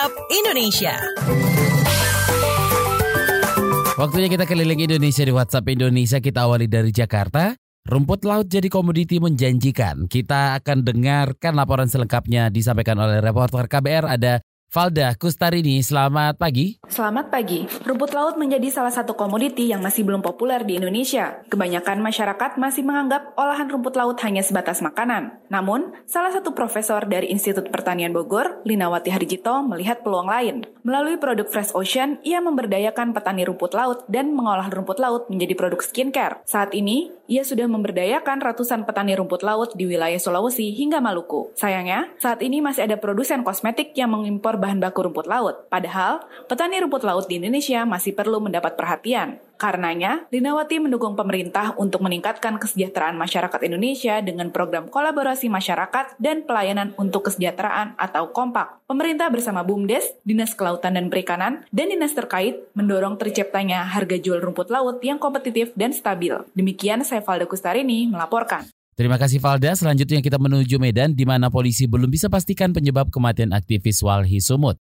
WhatsApp Indonesia. Waktunya kita keliling Indonesia di WhatsApp Indonesia. Kita awali dari Jakarta. Rumput laut jadi komoditi menjanjikan. Kita akan dengarkan laporan selengkapnya disampaikan oleh reporter KBR ada Valda Kustarini, selamat pagi. Selamat pagi. Rumput laut menjadi salah satu komoditi yang masih belum populer di Indonesia. Kebanyakan masyarakat masih menganggap olahan rumput laut hanya sebatas makanan. Namun, salah satu profesor dari Institut Pertanian Bogor, Linawati Harjito, melihat peluang lain. Melalui produk Fresh Ocean, ia memberdayakan petani rumput laut dan mengolah rumput laut menjadi produk skincare. Saat ini, ia sudah memberdayakan ratusan petani rumput laut di wilayah Sulawesi hingga Maluku. Sayangnya, saat ini masih ada produsen kosmetik yang mengimpor bahan baku rumput laut. Padahal, petani rumput laut di Indonesia masih perlu mendapat perhatian. Karenanya, Linawati mendukung pemerintah untuk meningkatkan kesejahteraan masyarakat Indonesia dengan program kolaborasi masyarakat dan pelayanan untuk kesejahteraan atau kompak. Pemerintah bersama BUMDes, Dinas Kelautan dan Perikanan, dan dinas terkait mendorong terciptanya harga jual rumput laut yang kompetitif dan stabil. Demikian saya Valda Kustarini melaporkan. Terima kasih Valda. Selanjutnya kita menuju Medan di mana polisi belum bisa pastikan penyebab kematian aktivis Walhi Sumut.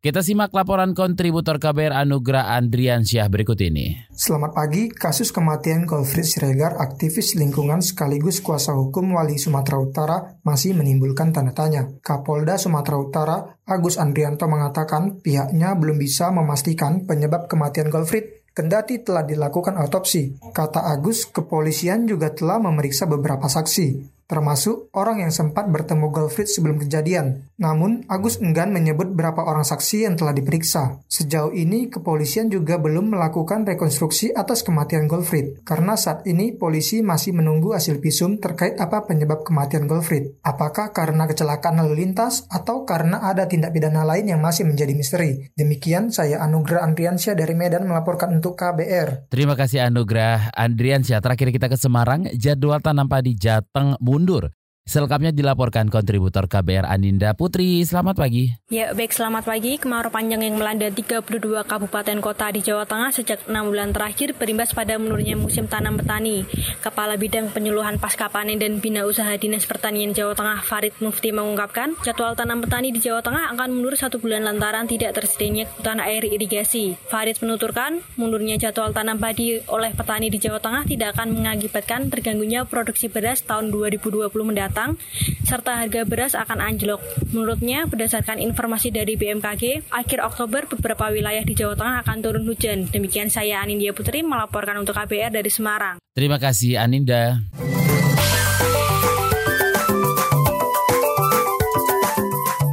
Kita simak laporan kontributor KBR Anugrah Andrian Syah berikut ini. Selamat pagi, kasus kematian Golfrid Siregar, aktivis lingkungan sekaligus kuasa hukum Wali Sumatera Utara masih menimbulkan tanda tanya. Kapolda Sumatera Utara, Agus Andrianto mengatakan pihaknya belum bisa memastikan penyebab kematian Golfrid kendati telah dilakukan otopsi. Kata Agus, kepolisian juga telah memeriksa beberapa saksi termasuk orang yang sempat bertemu Golfrid sebelum kejadian. Namun, Agus enggan menyebut berapa orang saksi yang telah diperiksa. Sejauh ini, kepolisian juga belum melakukan rekonstruksi atas kematian Golfrid, karena saat ini polisi masih menunggu hasil visum terkait apa penyebab kematian Golfrid. Apakah karena kecelakaan lalu lintas atau karena ada tindak pidana lain yang masih menjadi misteri? Demikian saya Anugrah Andriansyah dari Medan melaporkan untuk KBR. Terima kasih Anugrah Andriansyah. Terakhir kita ke Semarang, jadwal tanam padi Jateng mundur. Selengkapnya dilaporkan kontributor KBR Aninda Putri. Selamat pagi. Ya, baik selamat pagi. Kemarau panjang yang melanda 32 kabupaten kota di Jawa Tengah sejak 6 bulan terakhir berimbas pada menurunnya musim tanam petani. Kepala Bidang Penyuluhan Pasca Panen dan Bina Usaha Dinas Pertanian Jawa Tengah Farid Mufti mengungkapkan, jadwal tanam petani di Jawa Tengah akan mundur satu bulan lantaran tidak tersedianya kebutuhan air irigasi. Farid menuturkan, mundurnya jadwal tanam padi oleh petani di Jawa Tengah tidak akan mengakibatkan terganggunya produksi beras tahun 2020 mendatang datang, serta harga beras akan anjlok. Menurutnya, berdasarkan informasi dari BMKG, akhir Oktober beberapa wilayah di Jawa Tengah akan turun hujan. Demikian saya Anindya Putri melaporkan untuk KBR dari Semarang. Terima kasih Aninda.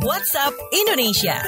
WhatsApp Indonesia.